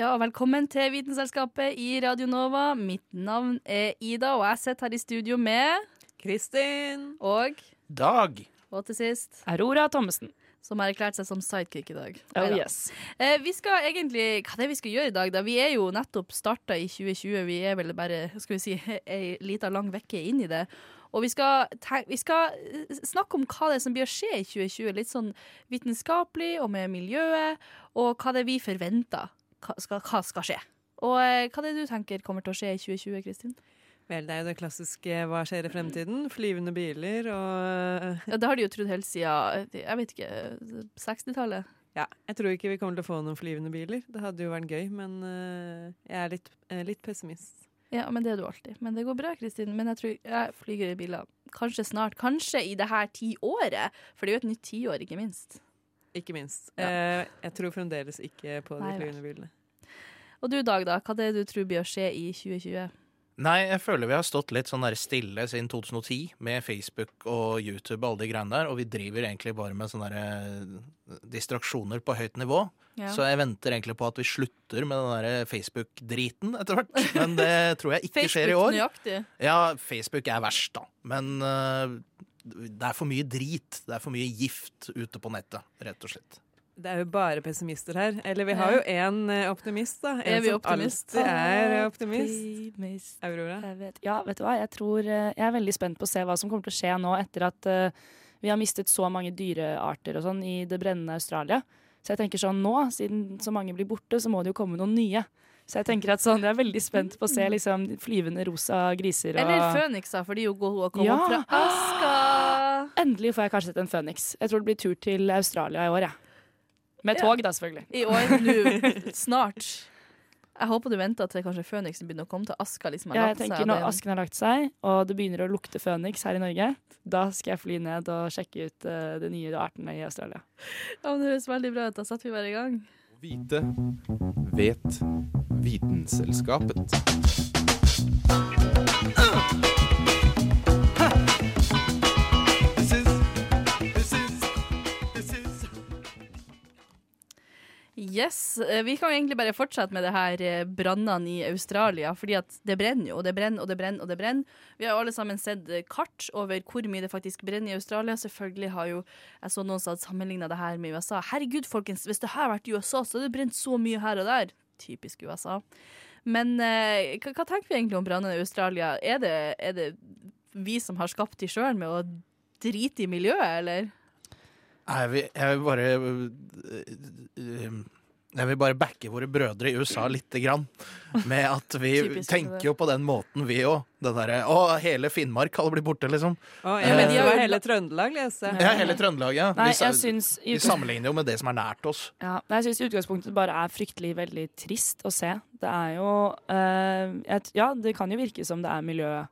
Ja, velkommen til Vitenselskapet i Radio Nova. Mitt navn er Ida, og jeg sitter her i studio med Kristin. Og Dag. og til sist Aurora Thommessen. som har erklært seg som sidekick i dag. Oh yes. Eh, vi skal egentlig, Hva er det vi skal gjøre i dag? da? Vi er jo nettopp starta i 2020. Vi er vel bare skal vi si, ei lita lang uke inn i det. Og vi skal, vi skal eh, snakke om hva det er som blir å skje i 2020. Litt sånn vitenskapelig og med miljøet, og hva det er vi forventer hva skal, hva skal skje. Og eh, hva er det du tenker kommer til å skje i 2020, Kristin? Vel, det er jo det klassiske 'hva skjer i fremtiden'? Flyvende biler og Ja, det har de jo trodd helt siden jeg vet ikke, 60-tallet. Ja, jeg tror ikke vi kommer til å få noen flyvende biler. Det hadde jo vært gøy, men eh, jeg er litt, eh, litt pessimist. Ja, men det er du alltid. Men det går bra, Kristin. Men jeg tror jeg flyger i biler kanskje snart. Kanskje i det her tiåret, for det er jo et nytt tiår, ikke minst. Ikke minst. Ja. Eh, jeg tror fremdeles ikke på de flyvende bilene. Og du, Dag, da? Hva er det du tror blir å skje i 2020? Nei, jeg føler vi har stått litt sånn der stille siden 2010 med Facebook og YouTube og alle de greiene der, og vi driver egentlig bare med sånne der, eh, distraksjoner på høyt nivå. Ja. Så jeg venter egentlig på at vi slutter med den der Facebook-driten etter hvert. Men det tror jeg ikke skjer i Facebook år. nøyaktig. Ja, Facebook er verst, da. Men eh, det er for mye drit. Det er for mye gift ute på nettet, rett og slett. Det er jo bare pessimister her. Eller vi har jo én optimist, da. En Er vi som optimist? alltid er optimist. Optimist. Aurora. Jeg vet, ja, vet du hva? Jeg tror eh, Jeg er veldig spent på å se hva som kommer til å skje nå etter at uh, vi har mistet så mange dyrearter og sånn i det brennende Australia. Så jeg tenker sånn nå, siden så mange blir borte, så må det jo komme noen nye. Så jeg tenker at sånn, jeg er veldig spent på å se liksom flyvende rosa griser og Eller Føniksa, fordi jo går og kommer Ja. opp fra Aska. Endelig får jeg kanskje sett en føniks. Jeg tror det blir tur til Australia i år, jeg. Med Ja. tog, da, selvfølgelig. I år nå. Snart. Jeg håper du venter til kanskje Føniksen begynner å komme til Aska. Liksom, har Ja, jeg lagt seg, tenker og Når asken har lagt seg, og det begynner å lukte føniks her i Norge, da skal jeg fly ned og sjekke ut uh, de nye artene i Australia. Ja, men det høres veldig bra ut. Da setter vi bare i gang. Vite vet Vitenselskapet. Yes, eh, Vi kan egentlig bare fortsette med det her eh, brannene i Australia. fordi at det brenner jo, og det brenner og det brenner. og det brenner. Vi har jo alle sammen sett eh, kart over hvor mye det faktisk brenner i Australia. Selvfølgelig har jo jeg så noen som hadde sammenligna det her med USA. Herregud, folkens, hvis det hadde vært i USA, så hadde det brent så mye her og der. Typisk USA. Men eh, hva, hva tenker vi egentlig om brannene i Australia? Er det, er det vi som har skapt de sjøl med å drite i miljøet, eller? Nei, jeg vil bare Jeg vil bare backe våre brødre i USA lite grann. Med at vi Typisk, tenker jo på den måten, vi òg. Det derre Å, hele Finnmark hadde blitt borte, liksom. Å, Ja, men de har jo- hele Trøndelag, leser jeg. Ja, hele Trøndelag, ja. Nei, Vi, jeg syns vi sammenligner jo med det som er nært oss. Ja, jeg syns i utgangspunktet bare er fryktelig veldig trist å se. Det er jo eh, et, Ja, det kan jo virke som det er miljøet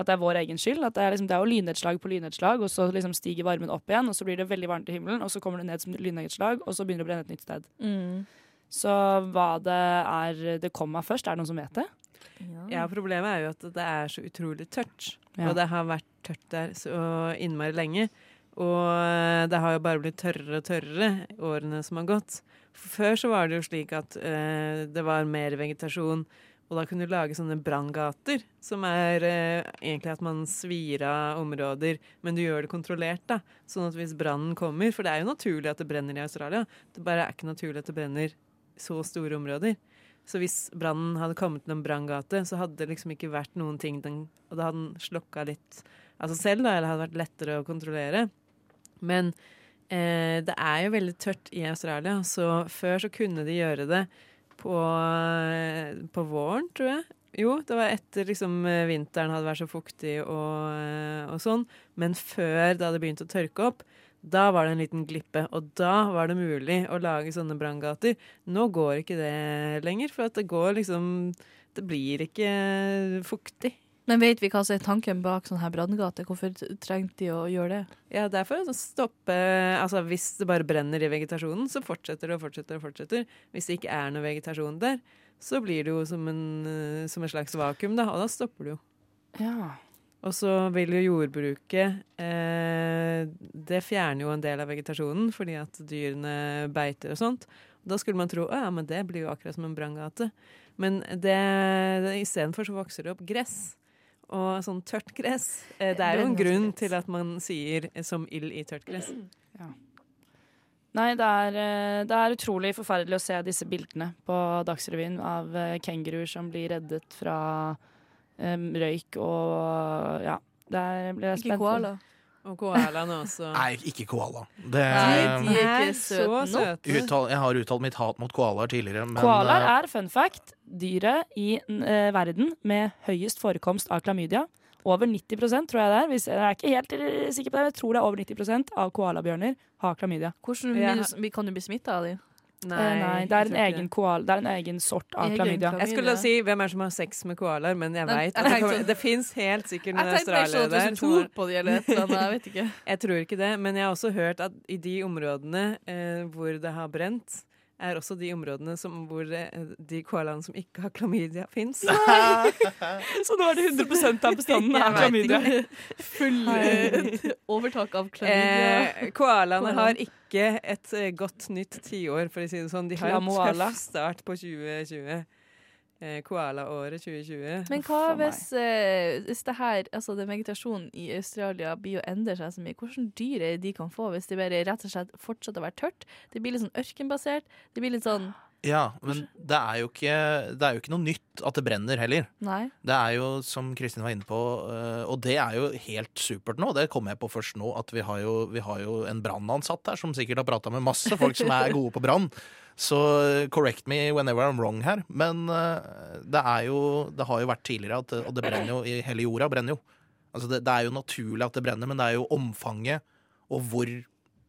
At det er vår egen skyld. At det er, liksom, det er jo lynnedslag på lynnedslag, og så liksom stiger varmen opp igjen, og så blir det veldig varmt i himmelen, og så kommer det ned som lynnedslag, og så begynner det å brenne et nytt sted. Mm. Så hva det er det kommer av først, er det noen som vet det? Ja, Problemet er jo at det er så utrolig tørt. Ja. Og det har vært tørt der så innmari lenge. Og det har jo bare blitt tørrere og tørrere årene som har gått. Før så var det jo slik at eh, det var mer vegetasjon, og da kunne du lage sånne branngater, som er eh, egentlig at man svir av områder, men du gjør det kontrollert, da. Sånn at hvis brannen kommer For det er jo naturlig at det brenner i Australia, det bare er ikke naturlig at det brenner så store områder. Så hvis brannen hadde kommet til en branngate, så hadde det liksom ikke vært noen ting den, Og da hadde den slokka litt av seg selv, da, eller hadde vært lettere å kontrollere. Men eh, det er jo veldig tørt i Australia, så før så kunne de gjøre det på, eh, på våren, tror jeg. Jo, det var etter liksom eh, vinteren hadde vært så fuktig og, eh, og sånn. Men før det hadde begynt å tørke opp, Da var det en liten glippe, og da var det mulig å lage sånne branngater. Nå går ikke det lenger, for det går liksom Det blir ikke fuktig. Men vet vi hva som er tanken bak sånn her branngate? Hvorfor trengte de å gjøre det? Ja, det er for å stoppe Altså, hvis det bare brenner i vegetasjonen, så fortsetter det og fortsetter og fortsetter. Hvis det ikke er noe vegetasjon der, så blir det jo som en, eh, som en slags vakuum, da, og da stopper det jo. Ja. Og så vil jo jordbruket eh, Det fjerner jo en del av vegetasjonen fordi at dyrene beiter og sånt. Da skulle man tro at ja, men det blir jo akkurat som en branngate. Men det, det, istedenfor så vokser det opp gress. Og sånn tørt gress. Eh, det er jo en grunn til at man sier eh, 'som ild i tørt gress'. Nei, det er, eh, det er utrolig forferdelig å se disse bildene på Dagsrevyen av kenguruer som blir reddet fra um, røyk og ja. Det er, blir jeg Ikke spent på. koala. Og koalaene også. Nei, ikke koala. Det, Nei, de er ikke søte så nok. søte. uttal, jeg har uttalt mitt hat mot koalaer tidligere, men Koalaer eh, er, fun fact, dyret i eh, verden med høyest forekomst av klamydia. Over 90% tror jeg det er. Hvis, jeg er ikke helt sikker på det, men jeg tror det er over 90% av koalabjørner har klamydia. Hvordan vi- kan du bli smitta av dem? Eh, Nei, det er, en egen koala, det er en egen sort av Egen klamydia. klamydia. Jeg skulle si hvem er det som har sex med koalaer, men jeg Nei, veit at det, kommer- sånn- det fins helt sikkert noen sånn australiere der. tror på de eller et eller annet. Jeg. Jeg tror ikke det, men jeg har også hørt at i de områdene eh, hvor det har brent, er også de områdene som, hvor eh, de koalaene som ikke har klamydia, fins. Så nå er det 100 av bestanden av klamydia. Full eh, overtak av klamydia. Eh, koalaene har ikke et eh, godt nytt tiår, for å si det sånn. De har en tøff start på 2020. Eh, Koalaåret 2020. Men hva hvis, eh, hvis det her, altså det vegetasjonen i Australia blir å endre seg så mye? Hvordan dyr er det de kan få hvis det bare rett og slett fortsetter å være tørt? Det blir litt sånn ørkenbasert. Det blir litt sånn Ja, men det er, jo ikke, det er jo ikke noe nytt at det brenner heller. Nei. Det er jo, som Kristin var inne på, øh, og det er jo helt supert nå. Det kom jeg på først nå, at vi har jo, vi har jo en brannansatt her som sikkert har prata med masse folk som er gode på brann. Så øh, correct me whenever I'm wrong her. Men øh, det er jo Det har jo vært tidligere, at, og det brenner jo i hele jorda. brenner jo. Altså det, det er jo naturlig at det brenner, men det er jo omfanget og hvor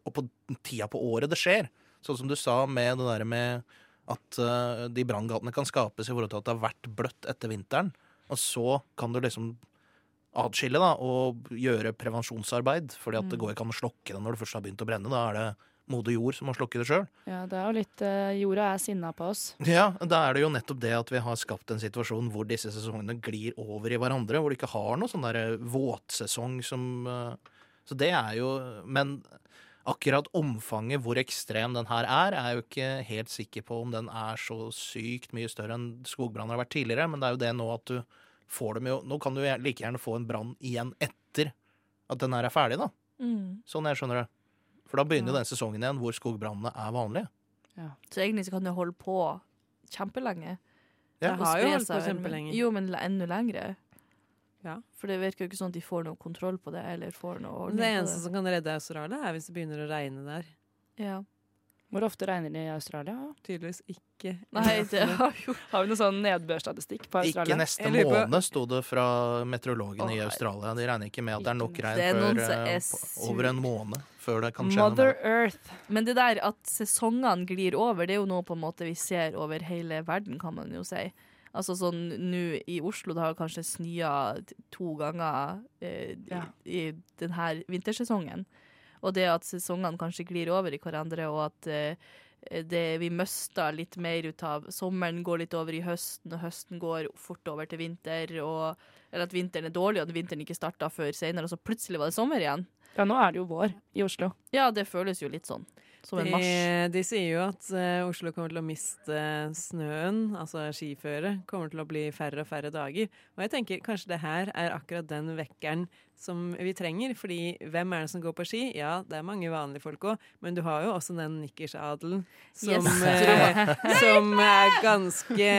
Og på tida på året det skjer. Sånn som du sa med det der med at øh, de branngatene kan skapes i forhold til at det har vært bløtt etter vinteren. Og så kan du liksom adskille da, og gjøre prevensjonsarbeid. fordi at det går ikke an å slokke det når det først har begynt å brenne. Da er det moder jord som må slokke det sjøl. Ja, det er jo litt eh, Jorda er sinna på oss. Ja, da er det jo nettopp det at vi har skapt en situasjon hvor disse sesongene glir over i hverandre. Hvor du ikke har noe sånn der våtsesong som eh, Så det er jo Men akkurat omfanget, hvor ekstrem den her er, er jeg jo ikke helt sikker på om den er så sykt mye større enn skogbranner har vært tidligere. Men det er jo det nå at du får dem jo Nå kan du like gjerne få en brann igjen etter at den her er ferdig, da. Mm. Sånn jeg skjønner det. For da begynner jo den sesongen igjen hvor skogbrannene er vanlige. Så egentlig så kan du holde på kjempelenge. Ja, Det har jo holdt på kjempelenge. Jo, men enda lengre. Ja. For det virker jo ikke sånn at de får noe kontroll på det, eller får noe ordning Det på eneste som kan redde Australia, er hvis det begynner å regne der. Ja. Hvor ofte regner det i Australia? Tydeligvis ikke. Nei, det har jo Har vi noen sånn nedbørstatistikk på Australia? Ikke neste måned, sto det fra meteorologene oh, i Australia. De regner ikke med at det er nok regn er før, eh, er over en måned før det kan skje Mother. Earth. Men det der at sesongene glir over, det er jo noe på en måte vi ser over hele verden, kan man jo si. Altså sånn nå i Oslo, det har kanskje snøa to ganger eh, Ja. i, i denne vintersesongen. Og det at sesongene kanskje glir over i hverandre, og at eh, det, vi mister litt mer ut av Sommeren går litt over i høsten, og høsten går fort over til vinter. Og, eller at vinteren er dårlig, og at vinteren ikke starta før senere, og så plutselig var det sommer igjen. Ja, nå er det jo vår i Oslo. Ja, det føles jo litt sånn. Som en mars. De, de sier jo at uh, Oslo kommer til å miste snøen, altså skiføre, kommer til å bli færre og færre dager. Og jeg tenker kanskje det her er akkurat den vekkeren som vi trenger. fordi hvem er det som går på ski? Ja, det er mange vanlige folk òg, men du har jo også den nikkersadelen som, Yes. uh, som er ganske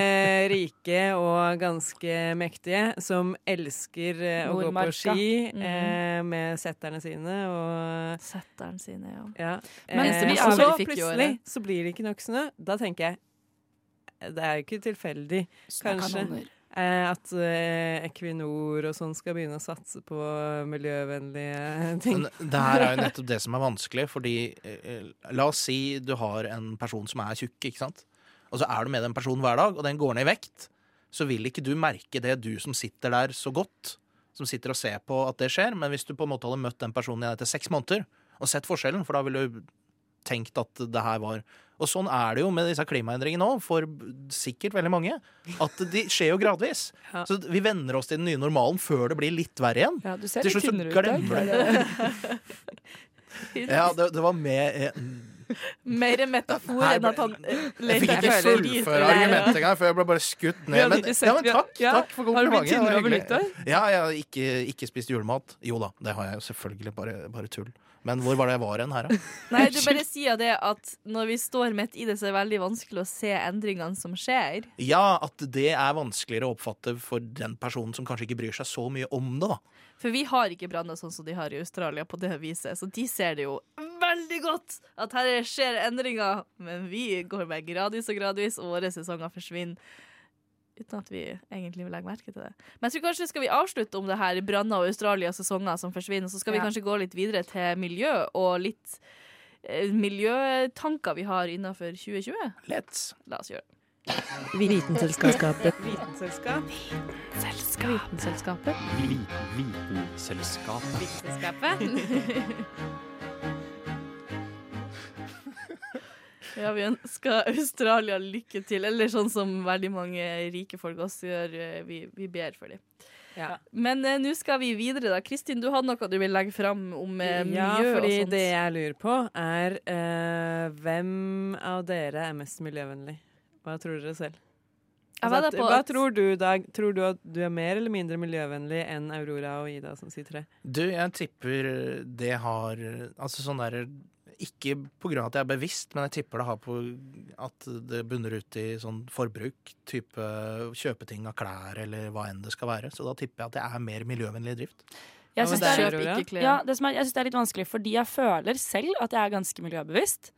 rike og ganske mektige, som elsker uh, å gå på ski eh, med setterne sine og Setterne sine, ja. ja. Men eh, og er så plutselig så blir det ikke nok snø. Da tenker jeg det er jo ikke tilfeldig. Kanskje. eh, at eh, Equinor og sånn skal begynne å satse på miljøvennlige ting. Men det her er jo nettopp det som er vanskelig, fordi eh, La oss si du har en person som er tjukk, ikke sant? Og så er du med den personen hver dag, og den går ned i vekt. Så vil ikke du merke det, du som sitter der så godt, som sitter og ser på at det skjer. Men hvis du på en måte hadde møtt den personen igjen etter seks måneder og sett forskjellen, for da ville du tenkt at det her var Og sånn er det jo med disse klimaendringene òg, for sikkert veldig mange. At de skjer jo gradvis. Ja. Så vi venner oss til den nye normalen før det blir litt verre igjen. Ja, du ser Til slutt så glemmer. Dag. Ja, det, det var med eh, Mer metafor Her enn at han Jeg fikk ikke fullføre argumentet engang, før jeg ble bare skutt ned. Men, ja, men takk, takk for Har du blitt komplimentet. tynnere over nyttår? Ja, jeg har ikke, ikke spist julemat. Jo da, det har jeg jo selvfølgelig. Bare, bare tull. Men hvor var det jeg var hen her, da? Nei, du bare sier det at når vi står midt i det, så er det veldig vanskelig å se endringene som skjer. Ja, at det er vanskeligere å oppfatte for den personen som kanskje ikke bryr seg så mye om det, da. For vi har ikke branner sånn som de har i Australia på det viset, så de ser det jo veldig godt at her skjer endringer, men vi går bare gradvis og gradvis, og våre sesonger forsvinner. Uten at vi egentlig vil legge merke til det. Men jeg tror kanskje skal vi avslutte om det her branner og Australias sesonger som forsvinner. Så skal vi Ja. kanskje gå litt videre til miljø og litt eh, miljøtanker vi har innafor 2020. Let's. La oss gjøre det. Vitenselskapet. Vitenselskap. Vitenselskapet. Vitenselskap. Vitenskapet. Ja, vi ønsker Australia lykke til, eller sånn som veldig mange rike folk også gjør. eh, Vi, vi ber for dem. Ja. Men eh, nå skal vi videre, da. Kristin, du hadde noe du vil legge fram om eh, Ja, miljø fordi og sånt. det jeg lurer på, er eh, hvem av dere er mest miljøvennlig? Hva tror dere selv? Altså, at- hva tror du, Dag? Tror du at du er mer eller mindre miljøvennlig enn Aurora og Ida som sitter tre? Du, jeg tipper det har Altså sånn derre Ikke av at jeg er bevisst, men jeg tipper det har på at det bunner ut i sånn forbruk. Type kjøpeting av klær eller hva enn det skal være. Så da tipper jeg at det er mer miljøvennlig drift. Jeg syns det, er ja, det, er, jeg synes det er litt vanskelig, fordi jeg føler selv at jeg er ganske miljøbevisst.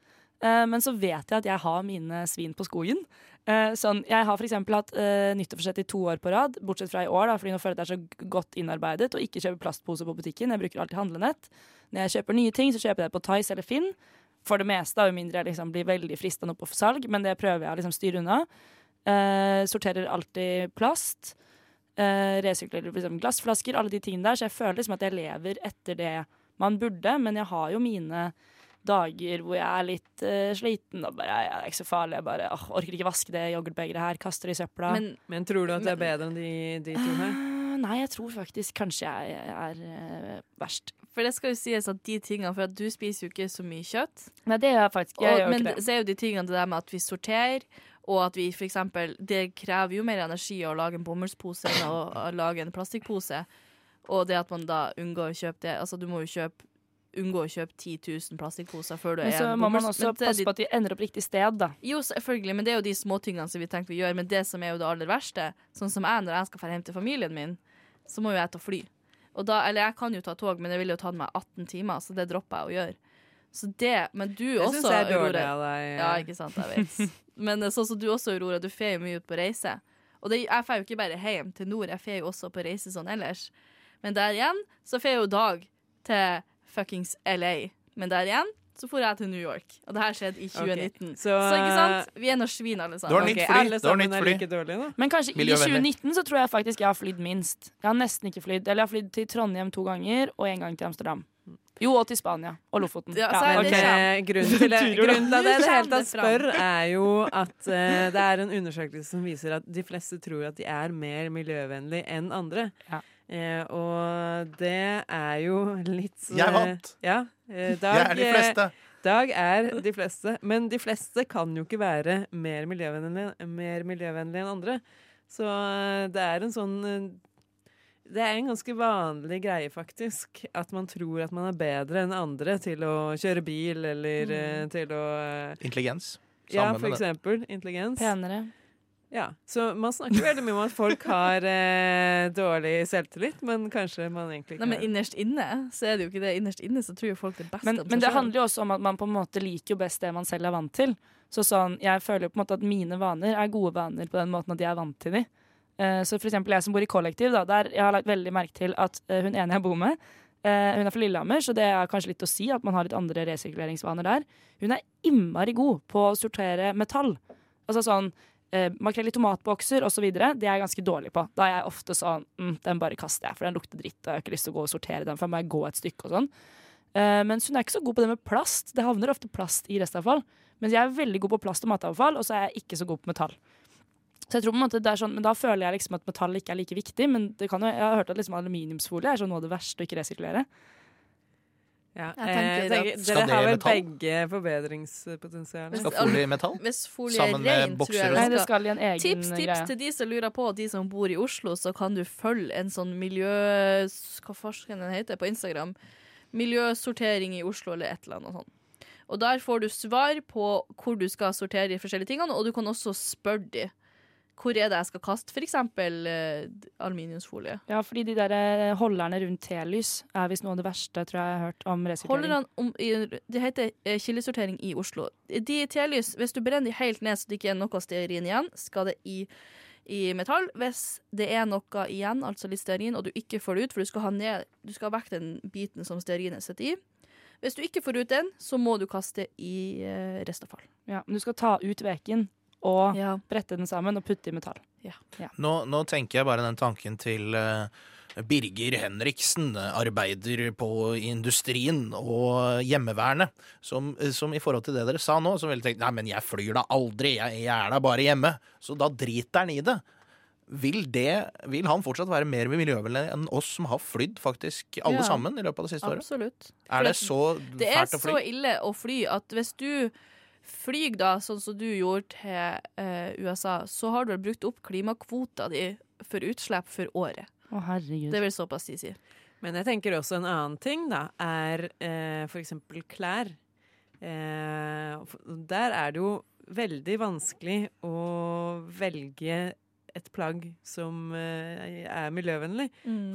Eh, men så vet jeg at jeg har mine svin på skogen. Eh, sånn, jeg har f.eks. hatt uh, nyttårsforsett i to år på rad, bortsett fra i år, da, fordi nå føler jeg at jeg er så godt innarbeidet og ikke kjøper plastposer på butikken. Jeg bruker alltid handlenett. Når jeg kjøper nye ting, så kjøper jeg det på Tice eller Finn. For det meste, jo mindre jeg liksom blir veldig frista nå på salg, men det prøver jeg å liksom styre unna. Eh, sorterer alltid plast. Eh, resirkulerer liksom glassflasker, alle de tingene der. Så jeg føler liksom at jeg lever etter det man burde, men jeg har jo mine dager hvor jeg er litt uh, sliten og bare jeg, er ikke så farlig. Jeg bare oh, orker ikke vaske det yoghurtbegeret her, kaster det i søpla. Men Men tror du at det er bedre enn de, de to her? Eh, nei, jeg tror faktisk kanskje jeg er uh, verst. for det skal jo sies at de tingene For at du spiser jo ikke så mye kjøtt. Nei, det gjør jeg faktisk. Jeg Og, gjør men ikke det. så er jo de tingene det der med at vi sorterer, og at vi for eksempel Det krever jo mer energi å lage en bomullspose enn å, å lage en plastikkpose. Og det at man da unngår å kjøpe det Altså, du må jo kjøpe unngå å kjøpe 10 000 plastikkposer før du Men er så må man også Men passe på at de ender opp riktig sted, da. Jo, selvfølgelig, men det er jo de småtingene som vi tenker vi gjør. Men det som er jo det aller verste, sånn som jeg når jeg skal dra hjem til familien min, så må jo jeg ta fly. Og da, eller jeg kan jo ta tog, men det ville jo tatt meg 18 timer, så det dropper jeg å gjøre. Så det, Men du Jeg også, syns det er dårlig av deg. Ja, ikke sant, jeg vet. Men eh, sånn som du også, Aurora, du fer jo mye ut på reise. Og det, jeg fer jo ikke bare hjem til nord, jeg fer jo også på reise sånn ellers. Men der igjen så fer jo Dag til fuckings LA. Men der igjen så dro jeg til New York. Og det her skjedde i 2019. Så, Så, ikke sant? Vi er nå svin, alle Det var har nytt fly. Okay, var sammen nytt fly. like dårlig. Men kanskje i 2019 så tror jeg faktisk jeg har flydd minst. Jeg har nesten ikke flydd. Eller jeg har flydd til Trondheim to ganger, og en gang til Amsterdam. Jo, og til Spania. Og Lofoten. Ja, så er Ok, det kommer. grunnen til, det, grunnen til at jeg i det hele tatt spør, er jo at uh, det er en undersøkelse som viser at de fleste tror at de er mer miljøvennlige enn andre. Ja. Eh, og det er jo litt Jeg vant. Eh, ja. Eh, Dag, Jeg er de fleste. Dag er de fleste. Men de fleste kan jo ikke være mer miljøvennlige, mer miljøvennlige enn andre. Så eh, det er en sånn eh, Det er en ganske vanlig greie, faktisk. At man tror at man er bedre enn andre til å kjøre bil, eller mm. til å Intelligens. Intelligens. Ja, for med det. eksempel. Intelligens. Penere. Ja, Så man snakker veldig mye om at folk har eh, dårlig selvtillit, men kanskje man egentlig ikke Nei, men innerst inne så er det jo ikke det. Innerst inne så tror jo folk det beste Men, om men det selv. handler jo også om at man på en måte liker jo best det man selv er vant til. Så sånn, Jeg føler jo på en måte at mine vaner er gode vaner på den måten at jeg er vant til de. Eh, så for eksempel jeg som bor i kollektiv, da, der jeg har lagt veldig merke til at eh, hun ene jeg bor med, eh, hun er fra Lillehammer, så det er kanskje litt å si at man har litt andre resirkuleringsvaner der. Hun er innmari god på å sortere metall. Altså sånn eh, makrell i tomatbokser osv. Det er jeg ganske dårlig på. Da er jeg ofte sånn mm, Den bare kaster jeg, for den lukter dritt, og jeg har ikke lyst til å gå og sortere den, for jeg må gå et stykke og sånn. Eh, mens hun er ikke så god på det med plast. Det havner ofte plast i restavfall. Mens jeg er veldig god på plast og matavfall, og så er jeg ikke så god på metall. Så jeg tror på en måte det er sånn, Men da føler jeg liksom at metall ikke er like viktig. Men jo, jeg har hørt at liksom aluminiumsfolie er sånn noe av det verste å ikke resirkulere. Ja. Jeg tenker eh, at- dere har vel begge forbedringspotensial. Skal folie i metall? Hvis folie Sammen er rein, tror jeg og- Nei, det skal i en egen Tips, tips greie. til de som lurer på, de som bor i Oslo, så kan du følge en sånn miljø... Hva forskeren den heter på Instagram? Miljøsortering i Oslo, eller et eller annet sånt. Og der får du svar på hvor du skal sortere de forskjellige tingene, og du kan også spørre de hvor er det jeg skal kaste f.eks. Uh, aluminiumsfolie. Ja, fordi de der eh, holderne rundt telys er visst noe av det verste tror jeg jeg har hørt om resirkulering. Om, det heter eh, kildesortering i Oslo. De telys, hvis du brenner de helt ned så det ikke er noe stearin igjen, skal det i, i metall. Hvis det er noe igjen, altså litt stearin, og du ikke får det ut, for du skal ha, ned, du skal ha vekk den biten som stearinet sitter i. Hvis du ikke får ut den, så må du kaste i eh, restavfall. Ja, men du skal ta ut veken og Ja. brette den sammen og putte i metall. Nå, nå tenker jeg bare den tanken til uh, Birger Henriksen, arbeider på industrien og hjemmevernet, som, som i forhold til det dere sa nå, som ville tenkt nei, men jeg flyr da aldri, jeg, jeg er da bare hjemme. Så da driter han i det. Vil, det, vil han fortsatt være mer miljøvennlig enn oss som har flydd faktisk alle Ja. sammen i løpet av det siste året? Absolutt. Er det så fælt å fly? Det er så ille å fly at hvis du flyr da, sånn som du gjorde til eh, USA, så har du vel brukt opp klimakvota di for utslipp for året. Å, herregud. Det er vel såpass de sier. Men jeg tenker også en annen ting, da, er eh, eksempel klær. Eh, der er det jo veldig vanskelig å velge et plagg som eh, er miljøvennlig.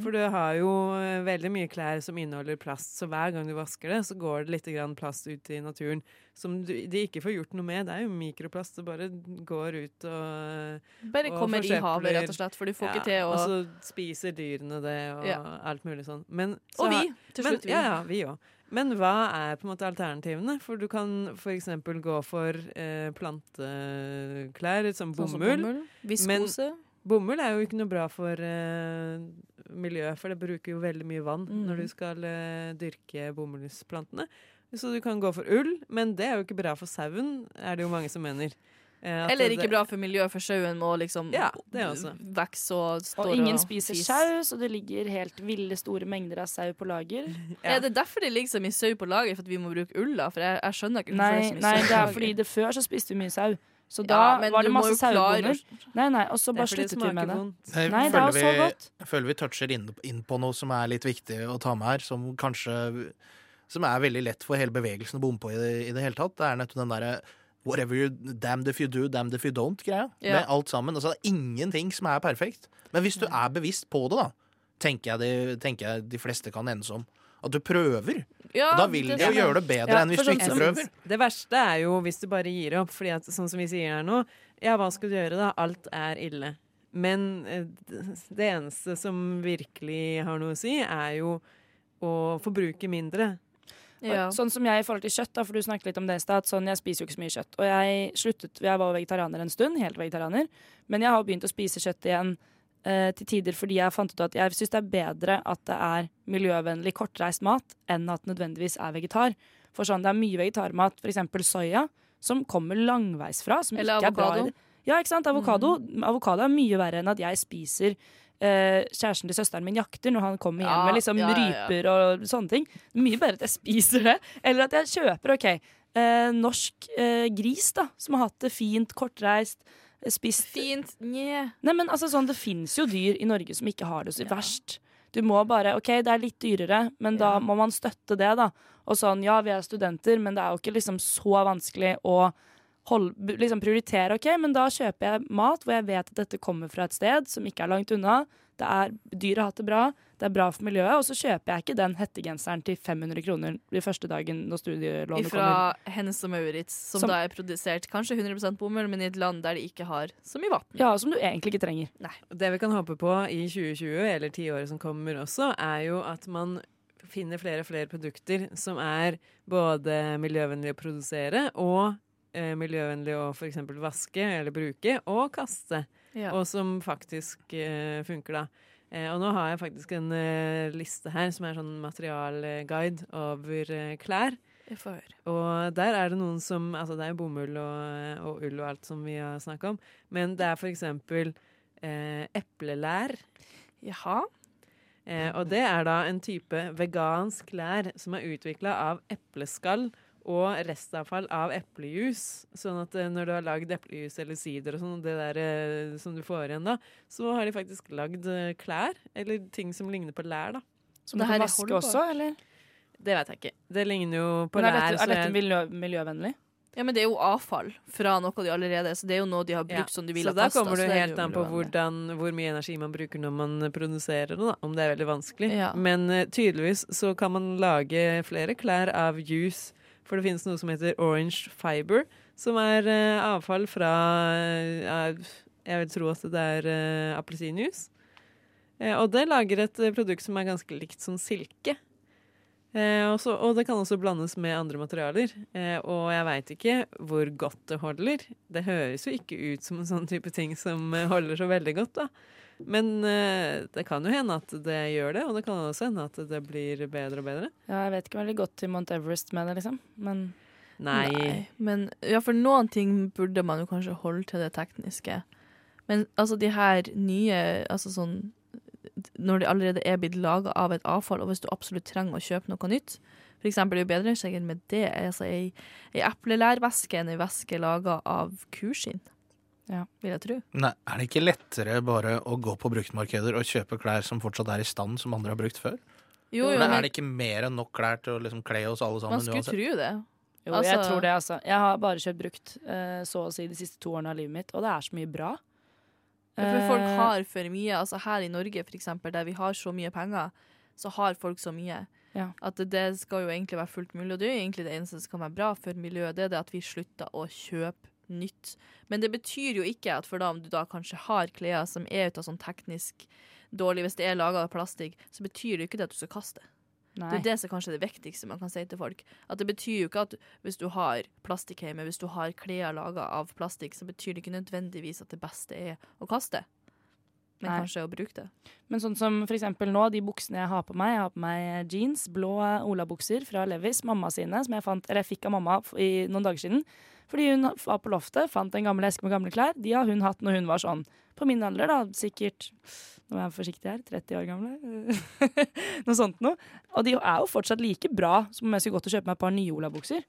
For du har jo eh, veldig mye klær som inneholder plast, så hver gang du vasker det, så går det litt plast ut i naturen som du, de ikke får gjort noe med. Det er jo mikroplast, det bare går ut og Bare Og kommer i havet, rett og slett, for du får ikke til å Og så spiser dyrene det, og Ja. alt mulig sånn. Men, så Og vi, til men, slutt. Vi. Ja, ja, vi òg. Men hva er på en måte alternativene? For du kan eksempel gå for eh, planteklær som Sånn bomull. bomull. Viskose. Bomull er jo ikke noe bra for eh, miljøet, for det bruker jo veldig mye vann Mm. når du skal eh, dyrke bomullsplantene. Så du kan gå for ull, men det er jo ikke bra for sauen, er det jo mange som mener. Eh, Eller ikke bra for miljøet, for sauen må liksom Ja, det også. vokse og stå Og ingen spiser fis. sau, så det ligger helt ville store mengder av sau på lager. Ja. Er det derfor det ligger så mye sau på lager, for at vi må bruke ull? da? For jeg, jeg skjønner ikke hvorfor Nei, det er så mye nei, det er fordi det før så spiste vi mye sau. Så da ja, var det masse jo sauebonder. Nei, nei, og så bare sluttet vi med det. Nei, Nei, det er jo så godt. Jeg føler vi toucher inn, inn på noe som er litt viktig å ta med her, som kanskje Som er veldig lett for hele bevegelsen å bomme på i det, i det hele tatt. Det er nettopp den derre Whatever you damned if you do, damned if you don't-greia. Ja. Med alt sammen. Altså, det er ingenting som er perfekt. Men hvis du er bevisst på det, da, tenker jeg, det, tenker jeg de fleste kan enes om. At du prøver. Ja, Og da vil det det jo gjøre det bedre Ja, enn hvis du sånn ikke prøver. Det verste er jo hvis du bare gir opp, fordi at sånn som vi sier her nå, ja, hva skal du gjøre da? Alt er ille. Men eh, det eneste som virkelig har noe å si, er jo å forbruke mindre. Ja. Sånn som jeg i forhold til kjøtt, da, for du snakket litt om det i stad. Sånn, jeg spiser jo ikke så mye kjøtt. Og jeg sluttet, jeg var vegetarianer en stund, helt vegetarianer. Men jeg har begynt å spise kjøtt igjen eh, til tider fordi jeg fant ut at jeg syns det er bedre at det er miljøvennlig, kortreist mat enn at nødvendigvis er vegetar. For sånn, det er mye vegetarmat, f.eks. soya, som kommer langveisfra. Som Eller ikke er bra avokado. Ja, ikke sant. Avokado. Avokado er mye verre enn at jeg spiser eh, kjæresten til søsteren min jakter når han kommer hjem Ja, med liksom ja, ja, ryper og sånne ting. Mye bedre at jeg spiser det, eller at jeg kjøper ok, eh, norsk eh, gris da, som har hatt det fint, kortreist, eh, spist Fint. Nje. Nei, men altså sånn, Det fins jo dyr i Norge som ikke har det så verst. Du må bare OK, det er litt dyrere, men da må man støtte det, da. Og sånn, ja, vi er studenter, men det er jo ikke liksom så vanskelig å hold, liksom prioritere OK, men da kjøper jeg mat hvor jeg vet at dette kommer fra et sted som ikke er langt unna. Det er, Dyret har hatt det bra, det er bra for miljøet. Og så kjøper jeg ikke den hettegenseren til 500 kroner den første dagen når studielånet Fra kommer. Hennes og Maurits, som, Som- da er produsert kanskje 100% bomull, men i et land der de ikke har så mye vann. Ja, som du egentlig ikke trenger. Det vi kan håpe på i 2020, eller tiåret som kommer også, er jo at man finner flere og flere produkter som er både miljøvennlige å produsere og eh, miljøvennlig å f.eks. vaske eller bruke og kaste. Ja. Og som faktisk eh, funker, da. Eh, og nå har jeg faktisk en eh, liste her som er sånn materialguide over eh, klær. Og der er det noen som Altså, det er bomull og, og ull og alt som vi har snakka om, men det er eksempel eh, eplelær. Jaha. Eh, og det er da en type vegansk lær som er utvikla av epleskall og restavfall av eplejus. Sånn at eh, når du har lagd eplejus eller sider og sånn, det der eh, som du får igjen da, så har de faktisk lagd eh, klær, eller ting som ligner på lær, da. Som Det du her kan er vaske også, eller? Det vet jeg ikke. Det ligner jo på lær. er dette, er dette miljø, miljøvennlig? Ja, men det er jo avfall fra noe de allerede Så det er jo noe de har brukt Ja. som de vil Så da kommer du helt an på hvordan, hvor mye energi man bruker når man produserer det, da. Om det er veldig vanskelig. Ja. Men uh, tydeligvis så kan man lage flere klær av juice. For det finnes noe som heter orange fiber, som er uh, avfall fra uh, Jeg vil tro at det er uh, appelsinjuice. Og det lager et produkt som er ganske likt som silke. Eh, og, det kan også blandes med andre materialer. Og jeg veit ikke hvor godt det holder. Det høres jo ikke ut som en sånn type ting som holder så veldig godt, da. Men eh, det kan jo hende at det gjør det, og det kan også hende at det blir bedre og bedre. Ja, jeg vet ikke veldig godt til Mount Everest med det, liksom. Men Nei. Men ja, for noen ting burde man jo kanskje holde til det tekniske. Men altså de her nye Altså sånn Når de allerede er blitt laga av et avfall, og hvis du absolutt trenger å kjøpe noe nytt For eksempel er det jo bedre sikkert med det. Altså ei, ei eplelærvæske enn ei veske laga av kuskinn. Ja. Vil jeg tro. Nei, Er det ikke lettere bare å gå på bruktmarkeder og kjøpe klær som fortsatt er i stand, som andre har brukt før? Jo, jo, men er det ikke mer enn nok klær til å liksom kle oss alle sammen? man skulle uansett? tro det. jo, jeg Altså- tror det, altså. Jeg har bare kjøpt brukt eh, så å si de siste to årene av livet mitt, og det er så mye bra. For folk Eh, har for mye. Altså her i Norge, for eksempel, der vi har så mye penger, så har folk så mye. Ja. At det, det skal jo egentlig være fullt mulig, og det er jo egentlig det eneste som kan være bra for miljøet, det er det at vi slutter å kjøpe nytt. Men det betyr jo ikke at for da om du da kanskje har klær som er ut av sånn teknisk dårlig, hvis det er laga av plastikk, så betyr det jo ikke det at du skal kaste. Det er det som kanskje er det viktigste man kan si til folk. At det betyr jo ikke at hvis du har plastikk hjemme, hvis du har klær laga av plastikk, så betyr det ikke nødvendigvis at det beste er å kaste. Men Nei. kanskje å bruke det. Men sånn som for eksempel nå, de buksene jeg har på meg. Jeg har på meg jeans, blå olabukser fra Levis, mamma sine, som jeg fant, eller jeg fikk av mamma i noen dager siden. Fordi hun var på loftet, fant en gammel eske med gamle klær. De har hun hatt når hun var sånn på min alder, da. Sikkert nå er jeg forsiktig her, 30 år gamle. noe sånt noe. Og de er jo fortsatt like bra som om jeg skulle gått og kjøpe meg et par nye olabukser.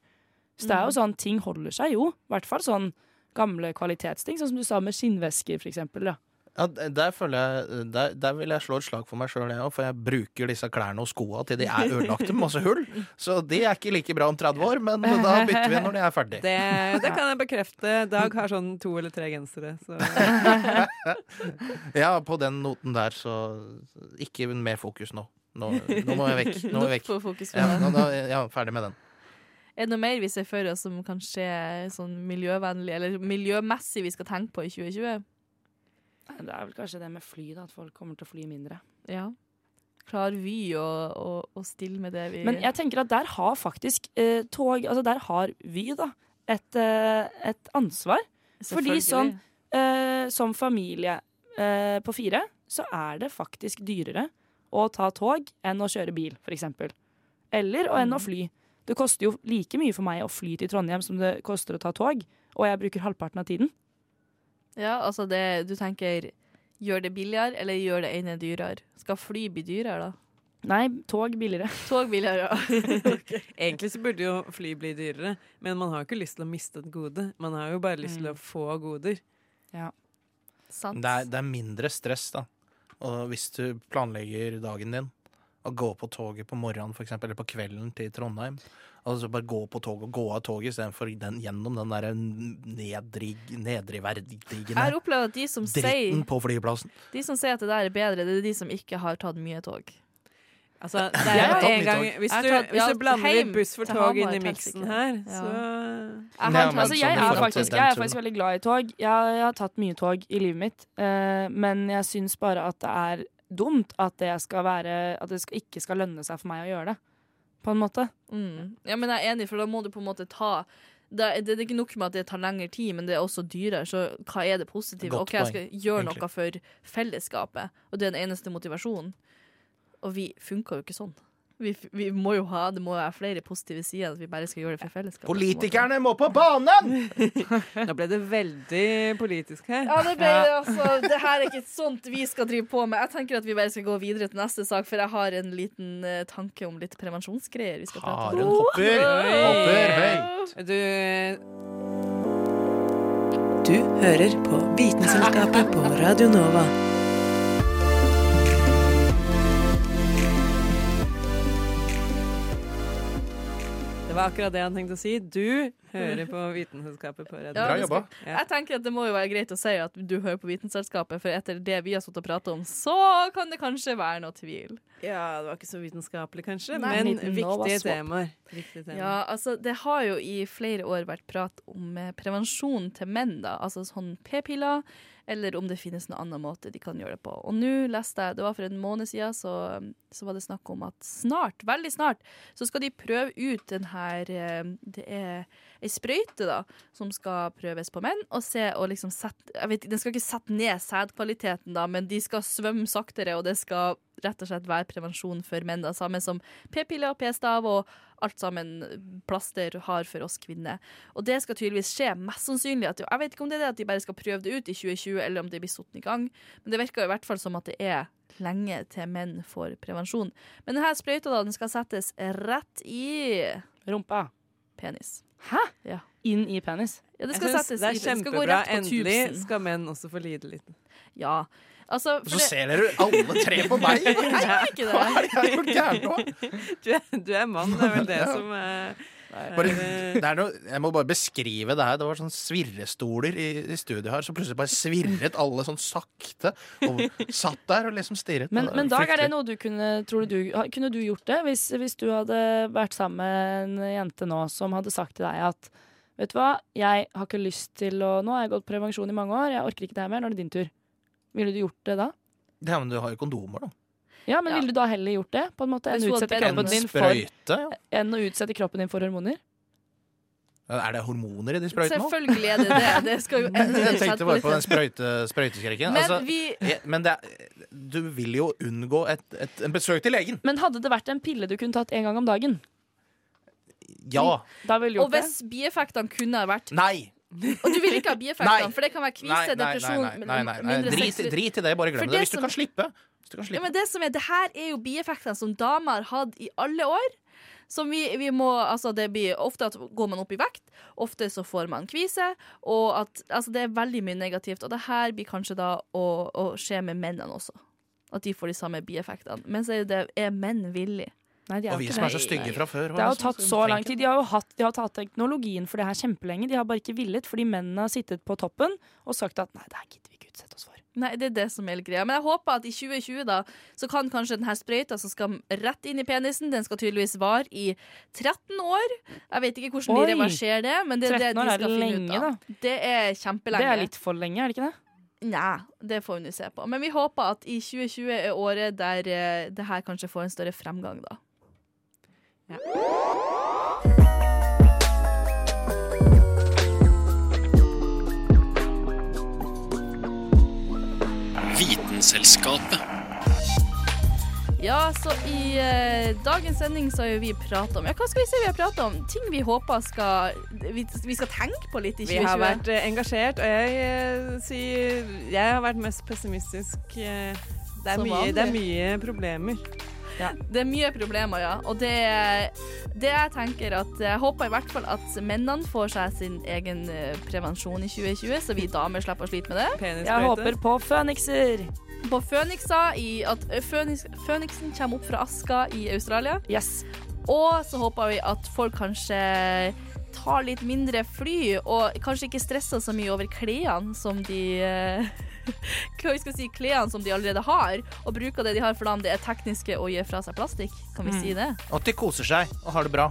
Så det er jo sånn, ting holder seg jo. I hvert fall sånn gamle kvalitetsting, sånn som du sa med skinnvesker, for eksempel. Da. Ja, der, føler jeg, der, der vil jeg slå et slag for meg sjøl, for jeg bruker disse klærne og skoa til de er ødelagte med masse hull. Så de er ikke like bra om 30 år, men da bytter vi når de er ferdig. Det, det kan jeg bekrefte. Dag har sånn to eller tre gensere. Så. Ja, på den noten der, så ikke mer fokus nå. Nå, nå må jeg vekk. Nå er jeg vekk. Ja, nå, nå, ja, ferdig med den. Er det noe mer vi ser for oss som kanskje er sånn miljøvennlig, eller miljømessig vi skal tenke på i 2020? Det er vel kanskje det med fly, da. At folk kommer til å fly mindre. Ja. Klarer vi å, å, å stille med det vi Men jeg tenker at der har faktisk eh, tog Altså der har vi, da, et, eh, et ansvar. fordi sånn- Eh, som familie eh, på fire så er det faktisk dyrere å ta tog enn å kjøre bil, eksempel. Eller og enn å fly. Det koster jo like mye for meg å fly til Trondheim som det koster å ta tog, og jeg bruker halvparten av tiden. Ja, altså det Du tenker Gjør det billigere, eller gjør det ene dyrere? Skal fly bli dyrere, da? Nei, tog billigere. Tog billigere, ja. Egentlig så burde jo fly bli dyrere, men man har jo ikke lyst til å miste et gode. Man har jo bare lyst til å få goder. Sant. Det er, det er mindre stress, da. Og hvis du planlegger dagen din, Å gå på toget på morgenen, for eksempel, eller på kvelden til Trondheim. Altså bare gå på toget og gå av toget istedenfor den, gjennom den derre nedrig, Jeg har opplevd at de som, sier, på flyplassen. de som sier at det der er bedre, det er de som ikke har tatt mye tog. Altså, det Jeg er jo en mye gang tog. Hvis du, tatt- hvis du blander heim litt buss for tog inn i miksen her, Ja. så Jeg har Altså, jeg, er faktisk, jeg er faktisk veldig glad i tog. Jeg, jeg har tatt mye tog i livet mitt, uh, men jeg syns bare at det er dumt at det, skal være, at det skal, ikke skal lønne seg for meg å gjøre det. På en måte. mm. Ja, men jeg er enig, for da må du på en måte ta det er, det er ikke nok med at det tar lengre tid, men det er også dyrere. Så hva er det positive? Godt OK, jeg skal gjøre noe for fellesskapet, og det er den eneste motivasjonen. Og vi funker jo ikke sånn. Vi, vi må jo ha, Det må jo være flere positive sider enn at vi bare skal gjøre det for fellesskapet. Politikerne må på banen! Nå ble det veldig politisk her. Ja, det ble det, altså. Det her er ikke sånt vi skal drive på med. Jeg tenker at vi bare skal gå videre til neste sak, for jeg har en liten uh, tanke om litt prevensjonsgreier vi skal prate om. Haren hopper. Hopper høyt. Du Du hører på Vitenselskapet på Radio Nova. Det var akkurat det han tenkte å si. Du hører på Vitenselskapet på Radio Ja, Bra jobba. Ja. Jeg tenker at Det må jo være greit å si at du hører på Vitenselskapet, for etter det vi har stått og pratet om, så kan det kanskje være noe tvil. Ja, det var ikke så vitenskapelig, kanskje, Nei, men viktige temaer. Viktige temaer. Ja, altså Det har jo i flere år vært prat om eh, prevensjon til menn, da. Altså sånn p-piller, eller om det finnes noen annen måte de kan gjøre det på. Og nå leste jeg, det var for en måned siden, så, så var det snakk om at snart, veldig snart, så skal de prøve ut den her eh, Det er ei sprøyte, da, som skal prøves på menn, og se og liksom sette Jeg vet Den skal ikke sette ned sædkvaliteten, da, men de skal svømme saktere, og det skal rett og slett være prevensjon for menn. da, Samme som p-piller, og p-stav og alt sammen plaster har for oss kvinner. Og det skal tydeligvis skje. Mest sannsynlig at, Jeg vet ikke om det er det at de bare skal prøve det ut i 2020, eller om det blir satt i gang, men det virker i hvert fall som at det er lenge til menn får prevensjon. Men denne sprøyta da, den skal settes rett i Rumpa. penis. Hæ? Ja. Inn i penis. Ja, det skal settes det i er det gå kjempebra. Endelig skal menn også få lide litt. Ja. Altså, Så det, ser dere alle tre på meg! jeg ikke det. Hva er det jeg har gjort gærent nå? Du er, du er mann, det er vel det Ja. som uh... Bare, det noe, jeg må bare beskrive det her. Det var sånn svirrestoler i, i studio her, så plutselig bare svirret alle sånn sakte. Og satt der og liksom stirret. Men, men Dag, er det noe du kunne Tror du, kunne du gjort det hvis, hvis du hadde vært sammen med en jente nå som hadde sagt til deg at Vet du hva, jeg har ikke lyst til å Nå har jeg gått prevensjon i mange år, jeg orker ikke det her mer, nå er det din tur. Ville du gjort det da? Ja, men du har jo kondomer, da. Ja, men Ja. ville du da heller gjort det? På en måte Enn å utsette kroppen En din for, sprøyte? ja. enn å utsette kroppen din for hormoner? Er det hormoner i de sprøytene? Selvfølgelig er det det. Det skal jo Jeg tenkte bare på den sprøyte, sprøyteskrekken. Men Altså, vi ja, men det er, du vil jo unngå et, et, en besøk til legen. Men hadde det vært en pille du kunne tatt en gang om dagen, Ja. da ville Og gjort det? hvis bieffektene kunne ha vært Nei. Og du vil ikke ha bieffektene, for det kan være kvise, depresjon nei, nei, nei, Drit, drit i det, bare glem det. Hvis du som- kan slippe. Hvis du kan Ja, men det som er, det her er jo bieffektene som damer har hatt i alle år. Som vi, vi må, altså det blir Ofte at går man opp i vekt, ofte så får man kvise. Og at, altså det er veldig mye negativt. Og det her blir kanskje da å, å skje med mennene også. At de får de samme bieffektene. Men så er det, er menn villige. Nei, de er Og vi ikke som er så stygge fra før. Det har jo tatt så lang tid. De har jo hatt, de har tatt teknologien for det her kjempelenge. De har bare ikke villet, fordi mennene har sittet på toppen og sagt at nei, det her gidder vi ikke utsette oss for. Nei, det er det som er greia. Men jeg håper at i 2020 da, så kan kanskje denne sprøyta som skal rett inn i penisen, den skal tydeligvis vare i 13 år. Jeg vet ikke hvordan Oi. de reverserer det, men det er det de skal er skal finne lenge, ut av. Det er kjempelenge. Det er litt for lenge, er det ikke det? Nei, det får vi nå se på. Men vi håper at i 2020 er året der eh, det her kanskje får en større fremgang, da. Vitenselskapet. Ja, så i eh, dagens sending så har jo vi prata om Ja, hva skal vi si vi har prata om? Ting vi håper skal vi, vi skal tenke på litt i 2020. Vi har vært eh, engasjert, og jeg eh, sier Jeg har vært mest pessimistisk. eh, det, er mye, det er mye problemer. Det er mye problemer, ja. Og det, det jeg tenker at Jeg håper i hvert fall at mennene får seg sin egen eh, prevensjon i 2020, så vi damer slipper å slite med det. Jeg håper på fønikser. på fønikser, i at Føniks, Føniksen kommer opp fra aska i Australia. Yes. Og så håper vi at folk kanskje tar litt mindre fly, og kanskje ikke stresser så mye over klærne som de eh, Hva vi skal si, klærne som de allerede har, og bruker det de har for dem det er tekniske å gi fra seg plastikk. Kan vi si det? Og at de koser seg og har det bra.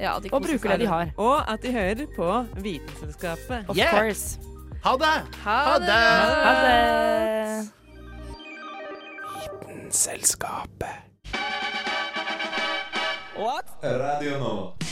Ja, de Og koser bruker det de har. Og at de hører på Vitenselskapet. Of Yeah. course. Ha det! Ha det! Ha det! Selskapet. Radio Nova.